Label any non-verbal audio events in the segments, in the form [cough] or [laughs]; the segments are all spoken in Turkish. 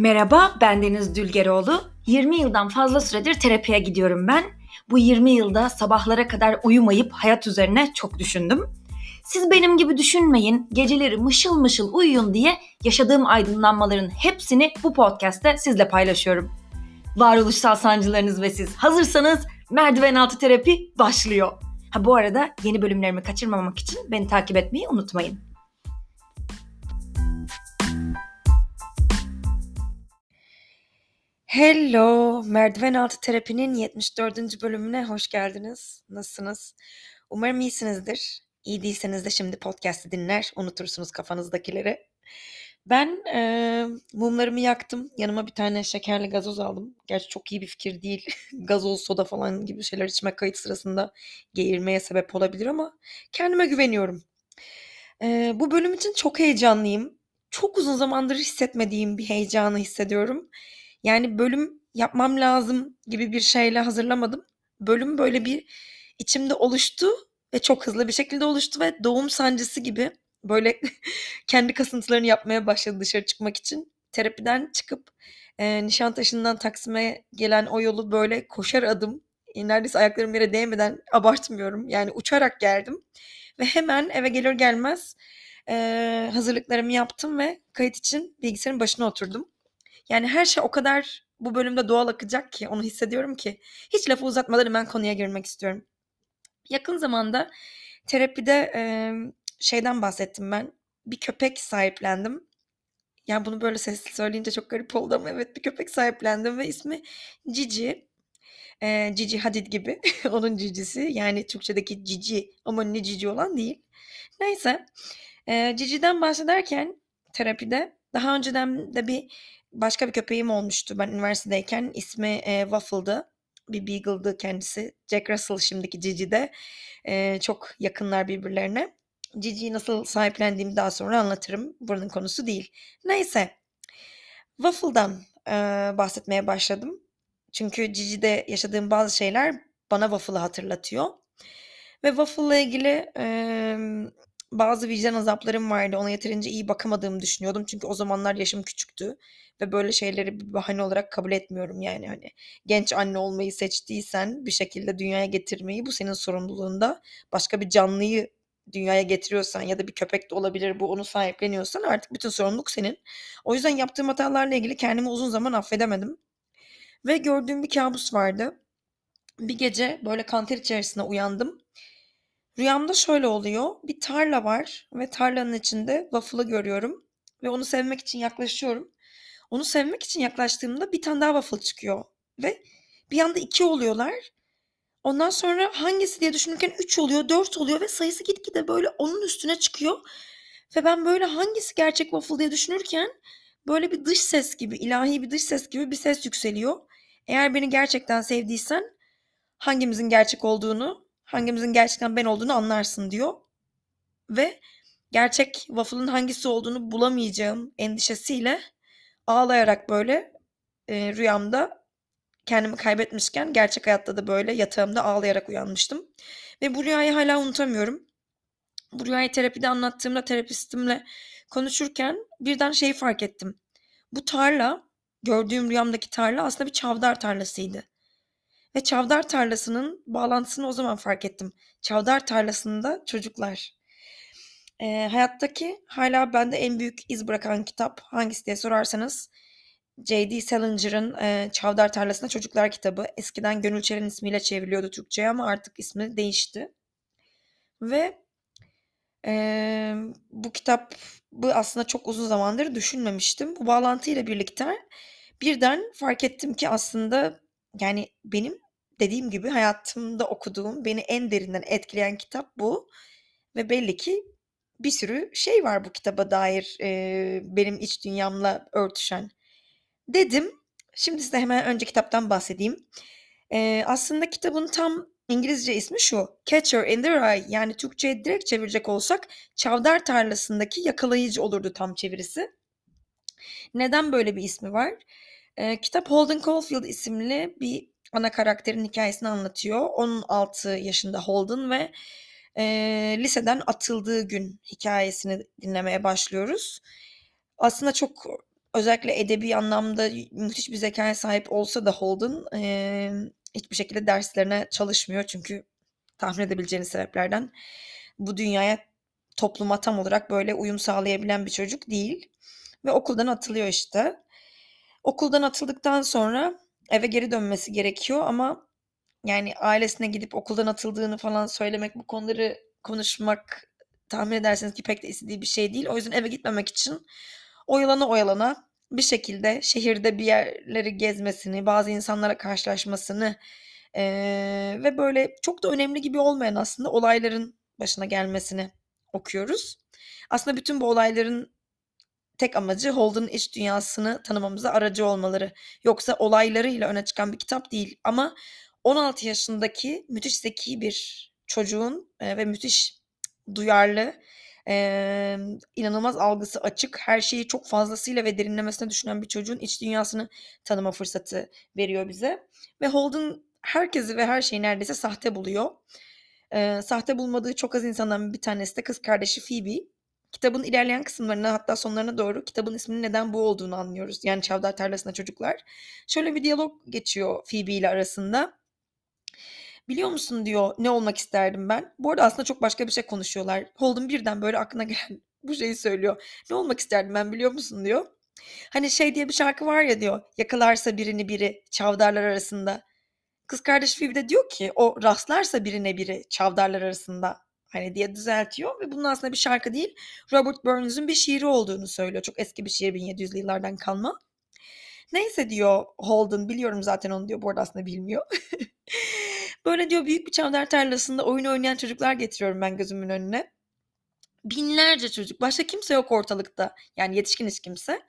Merhaba, ben Deniz Dülgeroğlu. 20 yıldan fazla süredir terapiye gidiyorum ben. Bu 20 yılda sabahlara kadar uyumayıp hayat üzerine çok düşündüm. Siz benim gibi düşünmeyin, geceleri mışıl mışıl uyuyun diye yaşadığım aydınlanmaların hepsini bu podcast'te sizle paylaşıyorum. Varoluşsal sancılarınız ve siz hazırsanız merdiven altı terapi başlıyor. Ha bu arada yeni bölümlerimi kaçırmamak için beni takip etmeyi unutmayın. Hello, Merdiven Altı Terapi'nin 74. bölümüne hoş geldiniz. Nasılsınız? Umarım iyisinizdir. İyi değilseniz de şimdi podcast'i dinler, unutursunuz kafanızdakileri. Ben e, mumlarımı yaktım. Yanıma bir tane şekerli gazoz aldım. Gerçi çok iyi bir fikir değil. [laughs] gazoz, soda falan gibi şeyler içmek kayıt sırasında geğirmeye sebep olabilir ama kendime güveniyorum. E, bu bölüm için çok heyecanlıyım. Çok uzun zamandır hissetmediğim bir heyecanı hissediyorum. Yani bölüm yapmam lazım gibi bir şeyle hazırlamadım. Bölüm böyle bir içimde oluştu ve çok hızlı bir şekilde oluştu ve doğum sancısı gibi böyle [laughs] kendi kasıntılarını yapmaya başladı dışarı çıkmak için. Terapiden çıkıp e, Nişantaşı'ndan Taksim'e gelen o yolu böyle koşar adım e, neredeyse ayaklarım yere değmeden abartmıyorum. Yani uçarak geldim. Ve hemen eve gelir gelmez e, hazırlıklarımı yaptım ve kayıt için bilgisayarın başına oturdum. Yani her şey o kadar bu bölümde doğal akacak ki onu hissediyorum ki hiç lafı uzatmadan hemen konuya girmek istiyorum. Yakın zamanda terapide e, şeyden bahsettim ben. Bir köpek sahiplendim. Yani bunu böyle sesli söyleyince çok garip oldu ama evet bir köpek sahiplendim ve ismi Cici. E, Cici Hadid gibi. [laughs] Onun cicisi. Yani Türkçedeki cici ama ne cici olan değil. Neyse. E, Cici'den bahsederken terapide daha önceden de bir başka bir köpeğim olmuştu ben üniversitedeyken. ismi e, Waffle'dı. Bir Beagle'dı kendisi. Jack Russell şimdiki Cici. E, çok yakınlar birbirlerine. Cici'yi nasıl sahiplendiğimi daha sonra anlatırım. Buranın konusu değil. Neyse. Waffle'dan e, bahsetmeye başladım. Çünkü Cici'de yaşadığım bazı şeyler bana Waffle'ı hatırlatıyor. Ve Waffle'la ilgili e, bazı vicdan azaplarım vardı. Ona yeterince iyi bakamadığımı düşünüyordum. Çünkü o zamanlar yaşım küçüktü ve böyle şeyleri bir bahane olarak kabul etmiyorum yani hani genç anne olmayı seçtiysen bir şekilde dünyaya getirmeyi bu senin sorumluluğunda. Başka bir canlıyı dünyaya getiriyorsan ya da bir köpek de olabilir bu onu sahipleniyorsan artık bütün sorumluluk senin. O yüzden yaptığım hatalarla ilgili kendimi uzun zaman affedemedim. Ve gördüğüm bir kabus vardı. Bir gece böyle kanter içerisinde uyandım Rüyamda şöyle oluyor. Bir tarla var ve tarlanın içinde waffle'ı görüyorum ve onu sevmek için yaklaşıyorum. Onu sevmek için yaklaştığımda bir tane daha waffle çıkıyor ve bir anda iki oluyorlar. Ondan sonra hangisi diye düşünürken üç oluyor, dört oluyor ve sayısı gitgide böyle onun üstüne çıkıyor. Ve ben böyle hangisi gerçek waffle diye düşünürken böyle bir dış ses gibi, ilahi bir dış ses gibi bir ses yükseliyor. Eğer beni gerçekten sevdiysen hangimizin gerçek olduğunu hangimizin gerçekten ben olduğunu anlarsın diyor. Ve gerçek waffle'ın hangisi olduğunu bulamayacağım endişesiyle ağlayarak böyle e, rüyamda kendimi kaybetmişken gerçek hayatta da böyle yatağımda ağlayarak uyanmıştım. Ve bu rüyayı hala unutamıyorum. Bu rüyayı terapide anlattığımda terapistimle konuşurken birden şeyi fark ettim. Bu tarla, gördüğüm rüyamdaki tarla aslında bir çavdar tarlasıydı. Ve çavdar tarlasının bağlantısını o zaman fark ettim. Çavdar tarlasında çocuklar. E, hayattaki hala bende en büyük iz bırakan kitap hangisi diye sorarsanız J.D. Salinger'ın e, Çavdar Tarlasında Çocuklar kitabı. Eskiden Gönül Çeren ismiyle çevriliyordu Türkçe'ye ama artık ismi değişti. Ve e, bu kitap bu aslında çok uzun zamandır düşünmemiştim. Bu bağlantıyla birlikte birden fark ettim ki aslında yani benim dediğim gibi hayatımda okuduğum, beni en derinden etkileyen kitap bu. Ve belli ki bir sürü şey var bu kitaba dair e, benim iç dünyamla örtüşen. Dedim. Şimdi size hemen önce kitaptan bahsedeyim. E, aslında kitabın tam İngilizce ismi şu. Catcher in the Rye yani Türkçe'ye direkt çevirecek olsak Çavdar Tarlası'ndaki yakalayıcı olurdu tam çevirisi. Neden böyle bir ismi var? E, kitap Holden Caulfield isimli bir ana karakterin hikayesini anlatıyor. 16 yaşında Holden ve e, liseden atıldığı gün hikayesini dinlemeye başlıyoruz. Aslında çok özellikle edebi anlamda müthiş bir zekâya sahip olsa da Holden, emm, hiçbir şekilde derslerine çalışmıyor. Çünkü tahmin edebileceğiniz sebeplerden bu dünyaya, topluma tam olarak böyle uyum sağlayabilen bir çocuk değil ve okuldan atılıyor işte. Okuldan atıldıktan sonra eve geri dönmesi gerekiyor ama yani ailesine gidip okuldan atıldığını falan söylemek, bu konuları konuşmak tahmin edersiniz ki pek de istediği bir şey değil. O yüzden eve gitmemek için oyalana oyalana bir şekilde şehirde bir yerleri gezmesini, bazı insanlara karşılaşmasını eee, ve böyle çok da önemli gibi olmayan aslında olayların başına gelmesini okuyoruz. Aslında bütün bu olayların tek amacı Holden'ın iç dünyasını tanımamıza aracı olmaları. Yoksa olaylarıyla öne çıkan bir kitap değil ama 16 yaşındaki müthiş zeki bir çocuğun eee, ve müthiş duyarlı, emm, inanılmaz algısı açık, her şeyi çok fazlasıyla ve derinlemesine düşünen bir çocuğun iç dünyasını tanıma fırsatı veriyor bize ve Holden herkesi ve her şeyi neredeyse sahte buluyor. Eee, sahte bulmadığı çok az insandan bir tanesi de kız kardeşi Phoebe. Kitabın ilerleyen kısımlarına hatta sonlarına doğru kitabın isminin neden bu olduğunu anlıyoruz. Yani Çavdar Tarlası'nda Çocuklar. Şöyle bir diyalog geçiyor Phoebe ile arasında. "Biliyor musun?" diyor, "Ne olmak isterdim ben?" Bu arada aslında çok başka bir şey konuşuyorlar. Holden birden böyle aklına [laughs] gelen bu şeyi söylüyor. "Ne olmak isterdim ben biliyor musun?" diyor. Hani şey diye bir şarkı var ya diyor, "Yakalarsa birini biri çavdarlar arasında." Kız kardeşi Phoebe de diyor ki, "O rastlarsa birine biri çavdarlar arasında." Hani diye düzeltiyor ve bunun aslında bir şarkı değil, Robert Burns'un bir şiiri olduğunu söylüyor. Çok eski bir şiir, 1700'lü yıllardan kalma. "Neyse." diyor Holden, "Biliyorum zaten onu." diyor. Bu arada aslında bilmiyor. [laughs] Böyle diyor, "Büyük bir çavdar tarlasında oyun oynayan çocuklar getiriyorum ben gözümün önüne. Binlerce çocuk. Başka kimse yok ortalıkta. Yani yetişkin hiç kimse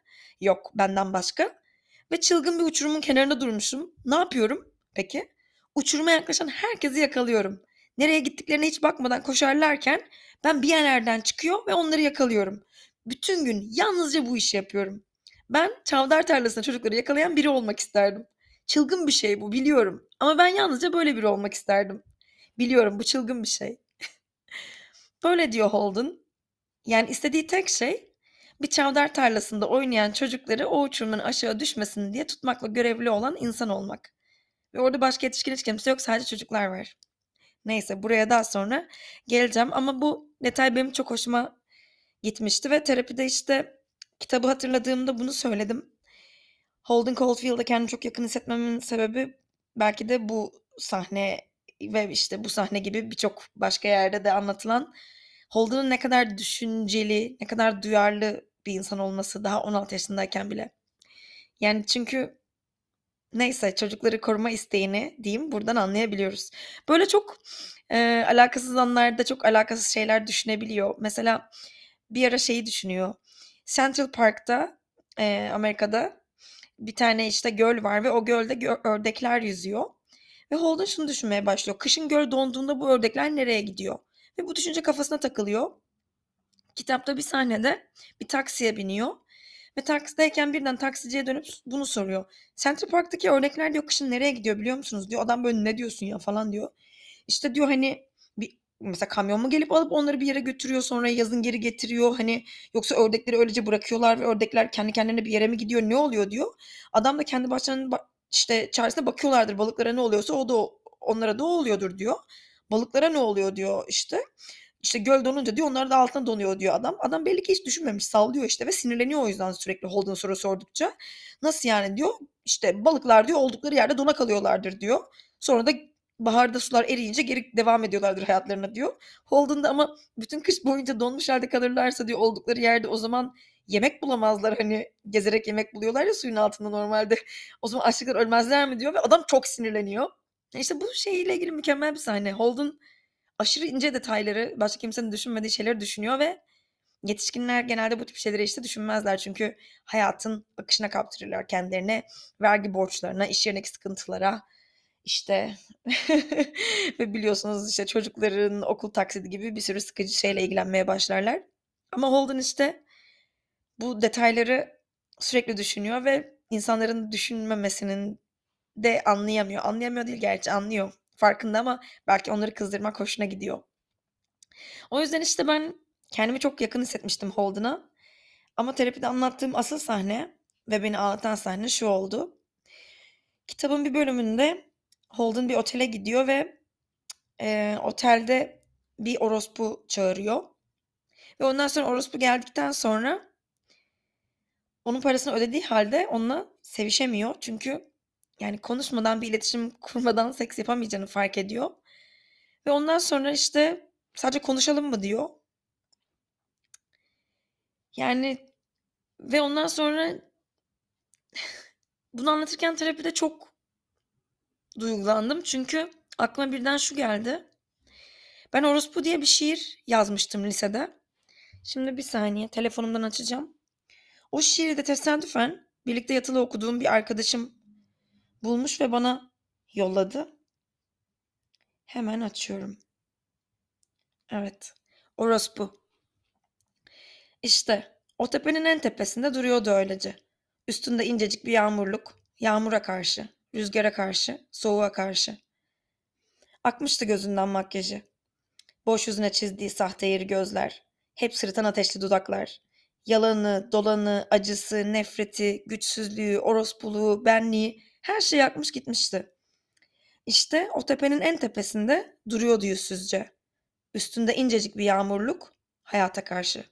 yok benden başka ve çılgın bir uçurumun kenarında durmuşum. Ne yapıyorum peki? Uçuruma yaklaşan herkesi yakalıyorum. Nereye gittiklerine hiç bakmadan koşarlarken ben bir yerlerden çıkıyor ve onları yakalıyorum. Bütün gün yalnızca bu işi yapıyorum. Ben çavdar tarlasında çocukları yakalayan biri olmak isterdim. Çılgın bir şey bu biliyorum ama ben yalnızca böyle biri olmak isterdim. Biliyorum bu çılgın bir şey." [laughs] Böyle diyor Holden. Yani istediği tek şey bir çavdar tarlasında oynayan çocukları o uçurumdan aşağı düşmesin diye tutmakla görevli olan insan olmak. Ve orada başka yetişkin hiç kimse yok, sadece çocuklar var. Neyse buraya daha sonra geleceğim ama bu detay benim çok hoşuma gitmişti ve terapide işte kitabı hatırladığımda bunu söyledim. Holden Caulfield'a kendimi çok yakın hissetmemin sebebi belki de bu sahne ve işte bu sahne gibi birçok başka yerde de anlatılan Holden'ın ne kadar düşünceli, ne kadar duyarlı bir insan olması daha 16 yaşındayken bile. Yani çünkü neyse çocukları koruma isteğini diyeyim buradan anlayabiliyoruz. Böyle çok, eee, alakasız anlarda çok alakasız şeyler düşünebiliyor. Mesela bir ara şeyi düşünüyor. Central Park'ta, eee, Amerika'da bir tane işte göl var ve o gölde gö ördekler yüzüyor ve Holden şunu düşünmeye başlıyor. Kışın göl donduğunda bu ördekler nereye gidiyor? Ve bu düşünce kafasına takılıyor. Kitapta bir sahnede bir taksiye biniyor ve taksideyken birden taksiciye dönüp bunu soruyor. "Central Park'taki ördekler" diyor, "kışın nereye gidiyor biliyor musunuz?" diyor. Adam böyle "Ne diyorsun ya?" falan diyor. İşte diyor, hani, bir mesela kamyon mu gelip alıp onları bir yere götürüyor, sonra yazın geri getiriyor, hani, yoksa ördekleri öylece bırakıyorlar ve ördekler kendi kendilerine bir yere mi gidiyor, ne oluyor diyor. Adam da kendi bahçelerinin ba işte çaresine bakıyorlardır, balıklara ne oluyorsa o da onlara da oluyordur diyor. Balıklara ne oluyor diyor işte. İşte göl donunca diyor onlar da altına donuyor diyor adam. Adam belli ki hiç düşünmemiş, sallıyor işte ve sinirleniyor o yüzden sürekli Holden soru sordukça. "Nasıl yani?" diyor. "İşte balıklar" diyor, "oldukları yerde dona kalıyorlardır." diyor. "Sonra da baharda sular eriyince geri devam ediyorlardır hayatlarına." diyor. Holden da "Ama bütün kış boyunca donmuş hâlde kalırlarsa" diyor, "oldukları yerde o zaman yemek bulamazlar." Hani gezerek yemek buluyorlar ya suyun altında normalde. "O zaman açlıktan ölmezler mi?" diyor ve adam çok sinirleniyor. İşte bu şeyle ilgili mükemmel bir sahne. Holden aşırı ince detayları, başka kimsenin düşünmediği şeyleri düşünüyor ve yetişkinler genelde bu tip şeyleri işte düşünmezler. Çünkü hayatın akışına kaptırırlar kendilerini. Vergi borçlarına, iş yerindeki sıkıntılara, işte [laughs] ve biliyorsunuz işte çocukların okul taksidi gibi bir sürü sıkıcı şeyle ilgilenmeye başlarlar. Ama Holden işte bu detayları sürekli düşünüyor ve insanların düşünmemesinin de anlayamıyor. Anlayamıyor değil gerçi anlıyor. Farkında ama belki onları kızdırmak hoşuna gidiyor. O yüzden işte ben kendimi çok yakın hissetmiştim Holden'a ama terapide anlattığım asıl sahne ve beni ağlatan sahne şu oldu. Kitabın bir bölümünde Holden bir otele gidiyor ve e, otelde bir orospu çağırıyor. Ve ondan sonra orospu geldikten sonra onun parasını ödediği halde onunla sevişemiyor. Çünkü yani konuşmadan bir iletişim [laughs] kurmadan seks yapamayacağını fark ediyor. Ve ondan sonra işte sadece konuşalım mı diyor. Yani ve ondan sonra [laughs] bunu anlatırken terapide çok duygulandım. Çünkü aklıma birden şu geldi. Ben Orospu diye bir şiir yazmıştım lisede. Şimdi bir saniye telefonumdan açacağım. O şiiri de tesadüfen birlikte yatılı okuduğum bir arkadaşım bulmuş ve bana yolladı. Hemen açıyorum. Evet. Orospu. İşte o tepenin en tepesinde duruyordu öylece. Üstünde incecik bir yağmurluk, yağmura karşı, rüzgara karşı, soğuğa karşı. Akmıştı gözünden makyajı. Boş yüzüne çizdiği sahte yeri gözler, hep sırıtan ateşli dudaklar. Yalanı, dolanı, acısı, nefreti, güçsüzlüğü, orospuluğu, benliği her şey yakmış gitmişti. İşte o tepenin en tepesinde duruyordu yüzsüzce. Üstünde incecik bir yağmurluk, hayata karşı.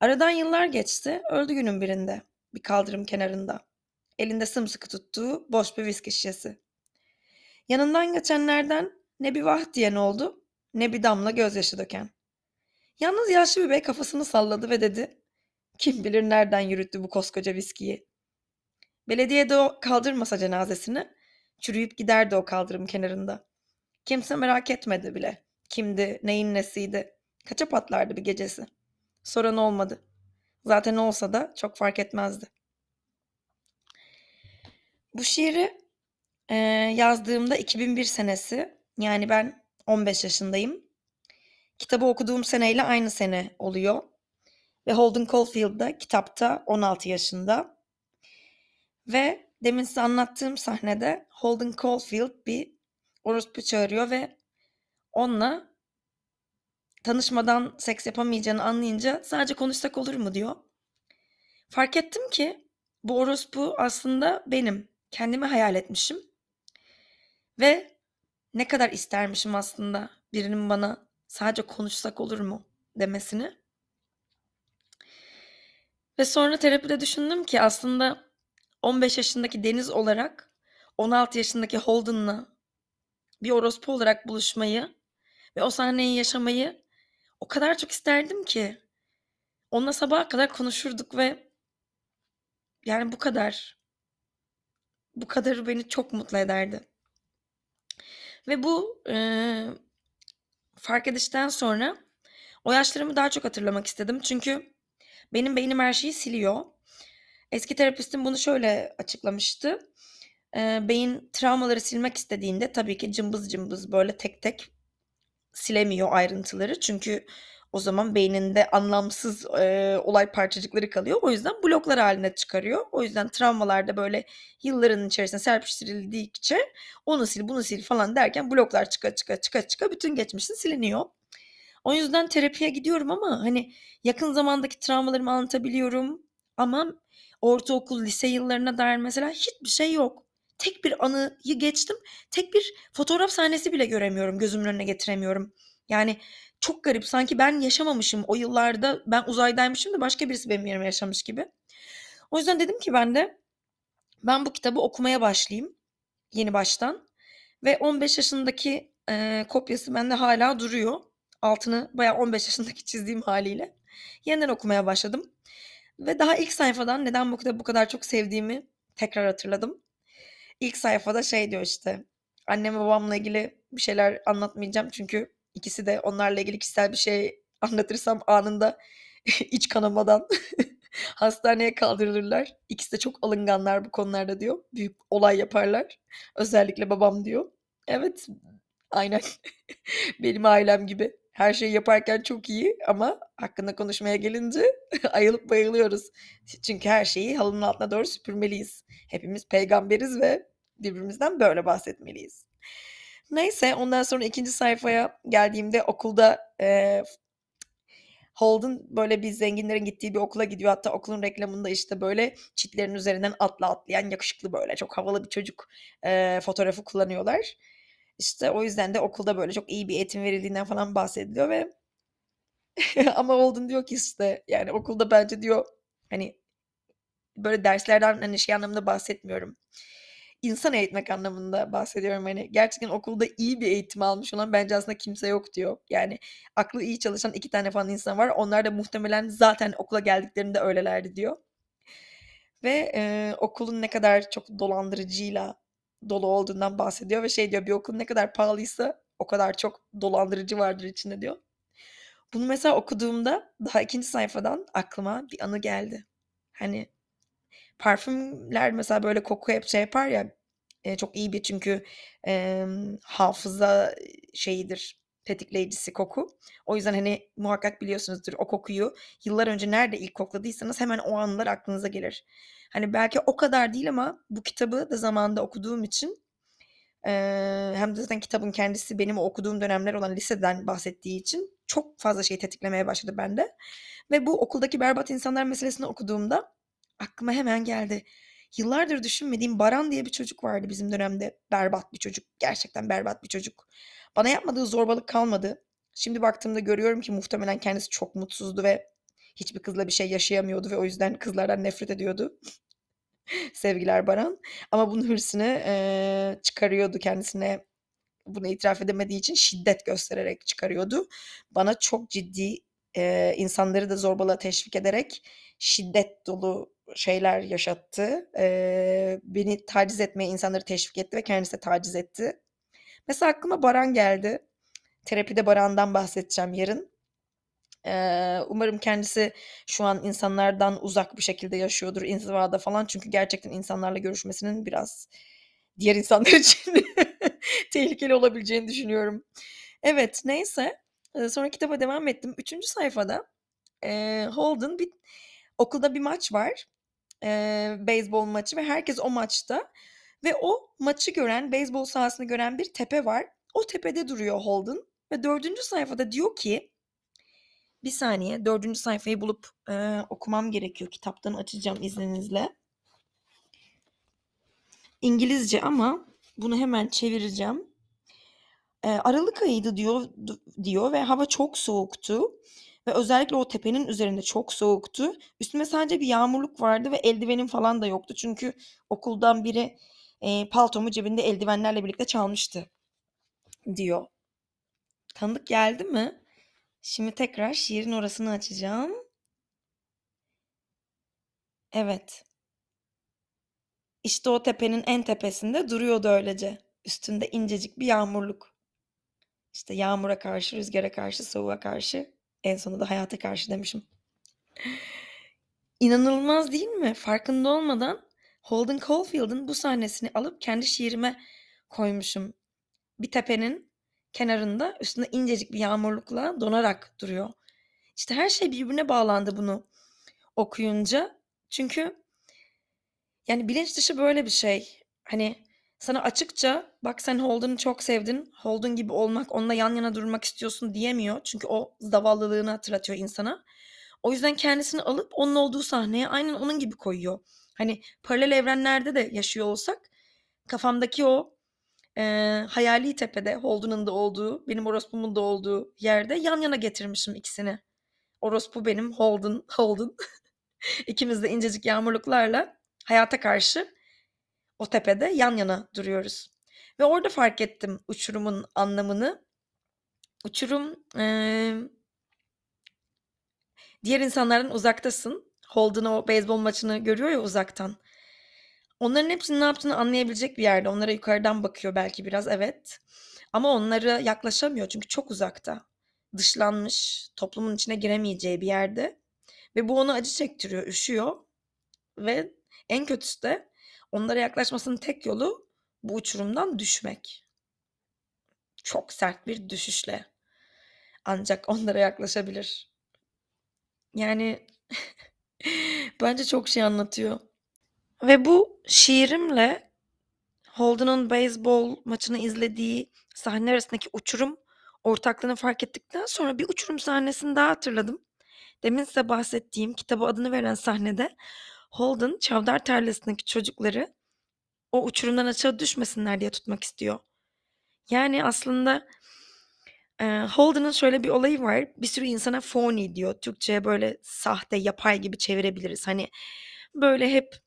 Aradan yıllar geçti, öldü günün birinde, bir kaldırım kenarında. Elinde sımsıkı tuttuğu boş bir viski şişesi. Yanından geçenlerden ne bir vah diyen oldu, ne bir damla gözyaşı döken. Yalnız yaşlı bir bey kafasını salladı ve dedi, kim bilir nereden yürüttü bu koskoca viskiyi. Belediye de o kaldırmasa cenazesini, çürüyüp giderdi o kaldırım kenarında. Kimse merak etmedi bile. Kimdi, neyin nesiydi. Kaça patlardı bir gecesi. Soran olmadı. Zaten olsa da çok fark etmezdi. Bu şiiri e, yazdığımda 2001 senesi. Yani ben 15 yaşındayım. Kitabı okuduğum seneyle aynı sene oluyor. Ve Holden Caulfield da kitapta 16 yaşında. Ve demin size anlattığım sahnede Holden Caulfield bir orospu çağırıyor ve onunla tanışmadan seks yapamayacağını anlayınca sadece konuşsak olur mu diyor. Fark ettim ki bu orospu aslında benim. Kendimi hayal etmişim. Ve ne kadar istermişim aslında birinin bana sadece konuşsak olur mu demesini. Ve sonra terapide düşündüm ki aslında 15 yaşındaki Deniz olarak 16 yaşındaki Holden'la bir orospu olarak buluşmayı ve o sahneyi yaşamayı o kadar çok isterdim ki. Onunla sabaha kadar konuşurduk ve yani bu kadar. Bu kadarı beni çok mutlu ederdi. Ve bu e, fark edişten sonra o yaşlarımı daha çok hatırlamak istedim. Çünkü benim beynim her şeyi siliyor. Eski terapistim bunu şöyle açıklamıştı. E, beyin travmaları silmek istediğinde tabii ki cımbız cımbız böyle tek tek silemiyor ayrıntıları. Çünkü o zaman beyninde anlamsız e, olay parçacıkları kalıyor. O yüzden bloklar haline çıkarıyor. O yüzden travmalarda böyle yılların içerisinde serpiştirildikçe onu sil bunu sil falan derken bloklar çıka çıka çıka çıka bütün geçmişin siliniyor. O yüzden terapiye gidiyorum ama hani yakın zamandaki travmalarımı anlatabiliyorum. Ama ortaokul, lise yıllarına dair mesela hiçbir şey yok. Tek bir anıyı geçtim. Tek bir fotoğraf sahnesi bile göremiyorum. Gözümün önüne getiremiyorum. Yani çok garip. Sanki ben yaşamamışım o yıllarda. Ben uzaydaymışım da başka birisi benim yerime yaşamış gibi. O yüzden dedim ki ben de ben bu kitabı okumaya başlayayım. Yeni baştan. Ve 15 yaşındaki e, kopyası bende hala duruyor. Altını bayağı 15 yaşındaki çizdiğim haliyle. Yeniden okumaya başladım. Ve daha ilk sayfadan neden bu kitabı bu kadar çok sevdiğimi tekrar hatırladım. İlk sayfada şey diyor işte. Annem babamla ilgili bir şeyler anlatmayacağım çünkü ikisi de onlarla ilgili kişisel bir şey anlatırsam anında [laughs] iç kanamadan [laughs] hastaneye kaldırılırlar. İkisi de çok alınganlar bu konularda diyor. Büyük olay yaparlar. Özellikle babam diyor. Evet aynen [laughs] benim ailem gibi. Her şeyi yaparken çok iyi ama hakkında konuşmaya gelince [laughs] ayılıp bayılıyoruz. Çünkü her şeyi halının altına doğru süpürmeliyiz. Hepimiz peygamberiz ve birbirimizden böyle bahsetmeliyiz. Neyse ondan sonra ikinci sayfaya geldiğimde okulda e, Holden böyle bir zenginlerin gittiği bir okula gidiyor. Hatta okulun reklamında işte böyle çitlerin üzerinden atla atlayan yakışıklı böyle çok havalı bir çocuk e, fotoğrafı kullanıyorlar. İşte o yüzden de okulda böyle çok iyi bir eğitim verildiğinden falan bahsediliyor ve [laughs] ama Holden diyor ki işte yani okulda bence diyor hani böyle derslerden hani şey anlamında bahsetmiyorum. İnsan eğitmek anlamında bahsediyorum hani gerçekten okulda iyi bir eğitim almış olan bence aslında kimse yok diyor. Yani aklı iyi çalışan iki tane falan insan var. Onlar da muhtemelen zaten okula geldiklerinde öylelerdi diyor. Ve e, okulun ne kadar çok dolandırıcıyla dolu olduğundan bahsediyor ve şey diyor bir okul ne kadar pahalıysa o kadar çok dolandırıcı vardır içinde diyor. Bunu mesela okuduğumda daha ikinci sayfadan aklıma bir anı geldi. Hani parfümler mesela böyle koku hep şey yapar ya e, çok iyi bir çünkü e, hafıza şeyidir tetikleyicisi koku. O yüzden hani muhakkak biliyorsunuzdur o kokuyu yıllar önce nerede ilk kokladıysanız hemen o anlar aklınıza gelir. Hani belki o kadar değil ama bu kitabı da zamanında okuduğum için e, hem de zaten kitabın kendisi benim okuduğum dönemler olan liseden bahsettiği için çok fazla şey tetiklemeye başladı bende. Ve bu okuldaki berbat insanlar meselesini okuduğumda aklıma hemen geldi. Yıllardır düşünmediğim Baran diye bir çocuk vardı bizim dönemde. Berbat bir çocuk. Gerçekten berbat bir çocuk. Bana yapmadığı zorbalık kalmadı. Şimdi baktığımda görüyorum ki muhtemelen kendisi çok mutsuzdu ve hiçbir kızla bir şey yaşayamıyordu ve o yüzden kızlardan nefret ediyordu. Sevgiler Baran. Ama bunun hırsını e, çıkarıyordu kendisine. Bunu itiraf edemediği için şiddet göstererek çıkarıyordu. Bana çok ciddi e, insanları da zorbalığa teşvik ederek şiddet dolu şeyler yaşattı. E, beni taciz etmeye insanları teşvik etti ve kendisi de taciz etti. Mesela aklıma Baran geldi. Terapide Baran'dan bahsedeceğim yarın. Umarım kendisi şu an insanlardan uzak bir şekilde yaşıyordur inzivada falan. Çünkü gerçekten insanlarla görüşmesinin biraz diğer insanlar [laughs] için tehlikeli olabileceğini düşünüyorum. Evet neyse. Sonra kitaba devam ettim. Üçüncü sayfada Holden bir okulda bir maç var. E, beyzbol maçı ve herkes o maçta. Ve o maçı gören, beyzbol sahasını gören bir tepe var. O tepede duruyor Holden. Ve dördüncü sayfada diyor ki bir saniye dördüncü sayfayı bulup e, okumam gerekiyor. Kitaptan açacağım izninizle. İngilizce ama bunu hemen çevireceğim. E, Aralık ayıydı diyor diyor ve hava çok soğuktu. Ve özellikle o tepenin üzerinde çok soğuktu. Üstüme sadece bir yağmurluk vardı ve eldivenim falan da yoktu. Çünkü okuldan biri e, paltomu cebinde eldivenlerle birlikte çalmıştı diyor. Tanıdık geldi mi? Şimdi tekrar şiirin orasını açacağım. Evet. İşte o tepenin en tepesinde duruyordu öylece. Üstünde incecik bir yağmurluk. İşte yağmura karşı, rüzgara karşı, soğuğa karşı, en sonunda hayata karşı demişim. İnanılmaz değil mi? Farkında olmadan Holden Caulfield'ın bu sahnesini alıp kendi şiirime koymuşum. Bir tepenin kenarında üstünde incecik bir yağmurlukla donarak duruyor. İşte her şey birbirine bağlandı bunu okuyunca. Çünkü yani bilinç dışı böyle bir şey. Hani sana açıkça bak sen Holden'ı çok sevdin. Holden gibi olmak, onunla yan yana durmak istiyorsun diyemiyor. Çünkü o zavallılığını hatırlatıyor insana. O yüzden kendisini alıp onun olduğu sahneye aynen onun gibi koyuyor. Hani paralel evrenlerde de yaşıyor olsak kafamdaki o e, hayali tepede Holden'ın da olduğu, benim orospumun da olduğu yerde yan yana getirmişim ikisini. Orospu benim, Holden, Holden. [laughs] İkimiz de incecik yağmurluklarla hayata karşı o tepede yan yana duruyoruz. Ve orada fark ettim uçurumun anlamını. Uçurum e, diğer insanlardan uzaktasın. Holden o beyzbol maçını görüyor ya uzaktan. Onların hepsinin ne yaptığını anlayabilecek bir yerde. Onlara yukarıdan bakıyor belki biraz evet. Ama onlara yaklaşamıyor çünkü çok uzakta. Dışlanmış, toplumun içine giremeyeceği bir yerde. Ve bu onu acı çektiriyor, üşüyor. Ve en kötüsü de onlara yaklaşmasının tek yolu bu uçurumdan düşmek. Çok sert bir düşüşle ancak [laughs] onlara yaklaşabilir. Yani [laughs] bence çok şey anlatıyor. Ve bu şiirimle Holden'ın beyzbol maçını izlediği sahne arasındaki uçurum ortaklığını fark ettikten sonra bir uçurum sahnesini daha hatırladım. demin size bahsettiğim kitabı adını veren sahnede Holden çavdar tarlasındaki çocukları o uçurumdan aşağı düşmesinler diye tutmak istiyor. Yani aslında e, Holden'ın şöyle bir olayı var. Bir sürü insana phony diyor. Türkçe'ye böyle sahte, yapay gibi çevirebiliriz. Hani böyle hep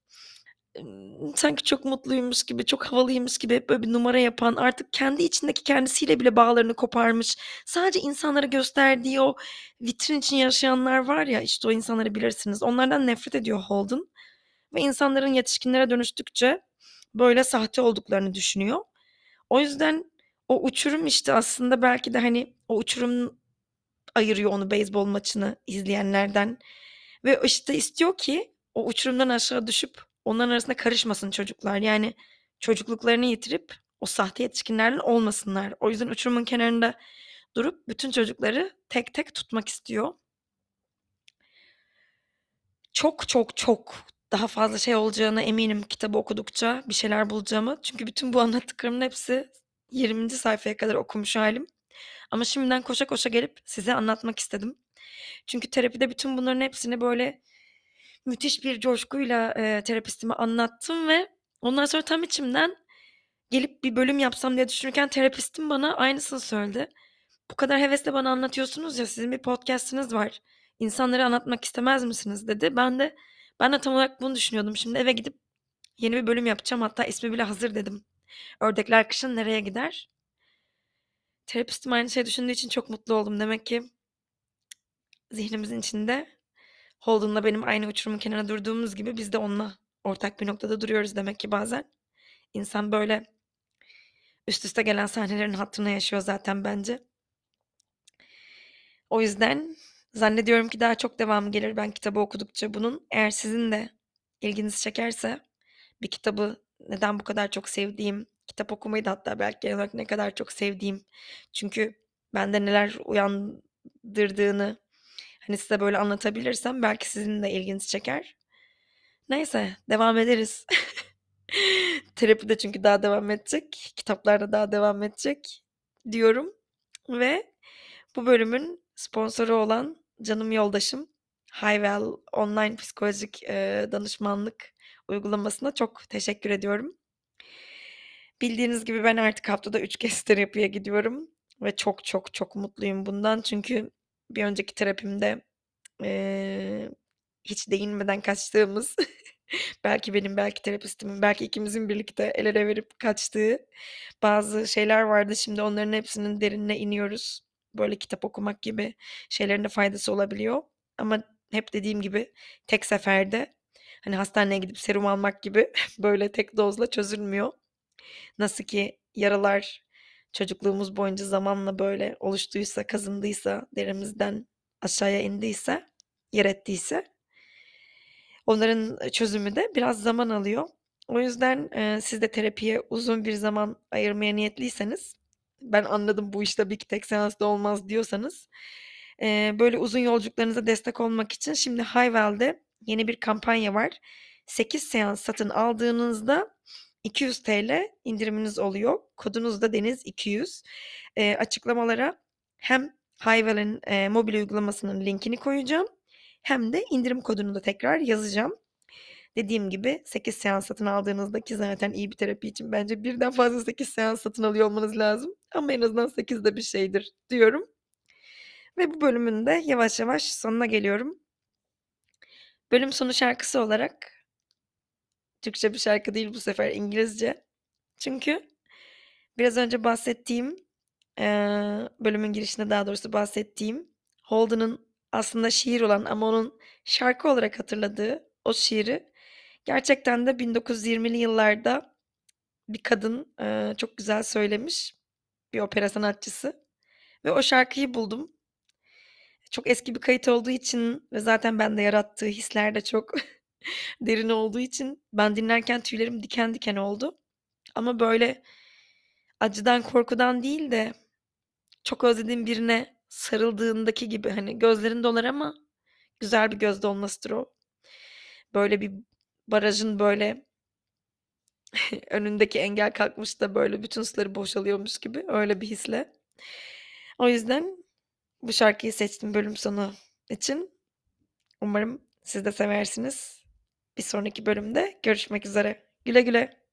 sanki çok mutluymuş gibi, çok havalıymış gibi hep böyle bir numara yapan, artık kendi içindeki kendisiyle bile bağlarını koparmış. Sadece insanlara gösterdiği o vitrin için yaşayanlar var ya, işte o insanları bilirsiniz. Onlardan nefret ediyor Holden ve insanların yetişkinlere dönüştükçe böyle sahte olduklarını düşünüyor. O yüzden o uçurum işte aslında belki de hani o uçurum ayırıyor onu beyzbol maçını izleyenlerden ve işte istiyor ki o uçurumdan aşağı düşüp onların arasında karışmasın çocuklar. Yani çocukluklarını yitirip o sahte yetişkinlerden olmasınlar. O yüzden uçurumun kenarında durup bütün çocukları tek tek tutmak istiyor. Çok çok çok daha fazla şey olacağına eminim kitabı okudukça bir şeyler bulacağımı. Çünkü bütün bu anlattıklarımın hepsi 20. sayfaya kadar okumuş halim. Ama şimdiden koşa koşa gelip size anlatmak istedim. Çünkü terapide bütün bunların hepsini böyle müthiş bir coşkuyla e, terapistime anlattım ve ondan sonra tam içimden gelip bir bölüm yapsam diye düşünürken terapistim bana aynısını söyledi. Bu kadar hevesle bana anlatıyorsunuz ya sizin bir podcastınız var. İnsanlara anlatmak istemez misiniz dedi. Ben de ben de tam olarak bunu düşünüyordum. Şimdi eve gidip yeni bir bölüm yapacağım. Hatta ismi bile hazır dedim. Ördekler kışın nereye gider? Terapistim aynı şey düşündüğü için çok mutlu oldum. Demek ki zihnimizin içinde Holden'la benim aynı uçurumun kenarına durduğumuz gibi biz de onunla ortak bir noktada duruyoruz demek ki bazen. İnsan böyle üst üste gelen sahnelerin hatırına yaşıyor zaten bence. O yüzden zannediyorum ki daha çok devamı gelir ben kitabı okudukça bunun. Eğer sizin de ilginizi çekerse bir kitabı neden bu kadar çok sevdiğim, kitap okumayı da hatta belki genel olarak ne kadar çok sevdiğim. Çünkü bende neler uyandırdığını hani size böyle anlatabilirsem belki sizin de ilginizi çeker. Neyse devam ederiz. [laughs] Terapi de çünkü daha devam edecek. Kitaplar da daha devam edecek diyorum. Ve bu bölümün sponsoru olan canım yoldaşım Highwell online psikolojik e, danışmanlık uygulamasına çok teşekkür ediyorum. Bildiğiniz gibi ben artık haftada 3 kez terapiye gidiyorum ve çok çok çok mutluyum bundan. Çünkü bir önceki terapimde e, hiç değinmeden kaçtığımız [laughs] belki benim belki terapistimin belki ikimizin birlikte el ele verip kaçtığı bazı şeyler vardı. Şimdi onların hepsinin derinine iniyoruz. Böyle kitap okumak gibi şeylerin de faydası olabiliyor. Ama hep dediğim gibi tek seferde hani hastaneye gidip serum almak gibi [laughs] böyle tek dozla çözülmüyor. Nasıl ki yaralar çocukluğumuz boyunca zamanla böyle oluştuysa, kazındıysa, derimizden aşağıya indiyse, yer ettiyse onların çözümü de biraz zaman alıyor. O yüzden e, siz de terapiye uzun bir zaman ayırmaya niyetliyseniz, ben anladım bu işte bir tek seansta olmaz diyorsanız, e, böyle uzun yolculuklarınıza destek olmak için şimdi Hayvel'de yeni bir kampanya var. 8 seans satın aldığınızda 200 TL indiriminiz oluyor. Kodunuz da Deniz 200. E, açıklamalara hem Hayvel'in e, mobil uygulamasının linkini koyacağım. Hem de indirim kodunu da tekrar yazacağım. Dediğim gibi 8 seans satın aldığınızda ki zaten iyi bir terapi için bence birden fazla 8 seans satın alıyor olmanız lazım. Ama en azından 8 de bir şeydir diyorum. Ve bu bölümün de yavaş yavaş sonuna geliyorum. Bölüm sonu şarkısı olarak Türkçe bir şarkı değil bu sefer İngilizce. Çünkü biraz önce bahsettiğim bölümün girişinde daha doğrusu bahsettiğim Holden'ın aslında şiir olan ama onun şarkı olarak hatırladığı o şiiri gerçekten de 1920'li yıllarda bir kadın çok güzel söylemiş. Bir opera sanatçısı. Ve o şarkıyı buldum. Çok eski bir kayıt olduğu için ve zaten bende yarattığı hisler de çok [laughs] derin olduğu için ben dinlerken tüylerim diken diken oldu. Ama böyle acıdan korkudan değil de çok özlediğim birine sarıldığındaki gibi hani gözlerin dolar ama güzel bir gözde olmasıdır o. Böyle bir barajın böyle [laughs] önündeki engel kalkmış da böyle bütün suları boşalıyormuş gibi öyle bir hisle. O yüzden bu şarkıyı seçtim bölüm sonu için. Umarım siz de seversiniz. Bir sonraki bölümde görüşmek üzere. Güle güle.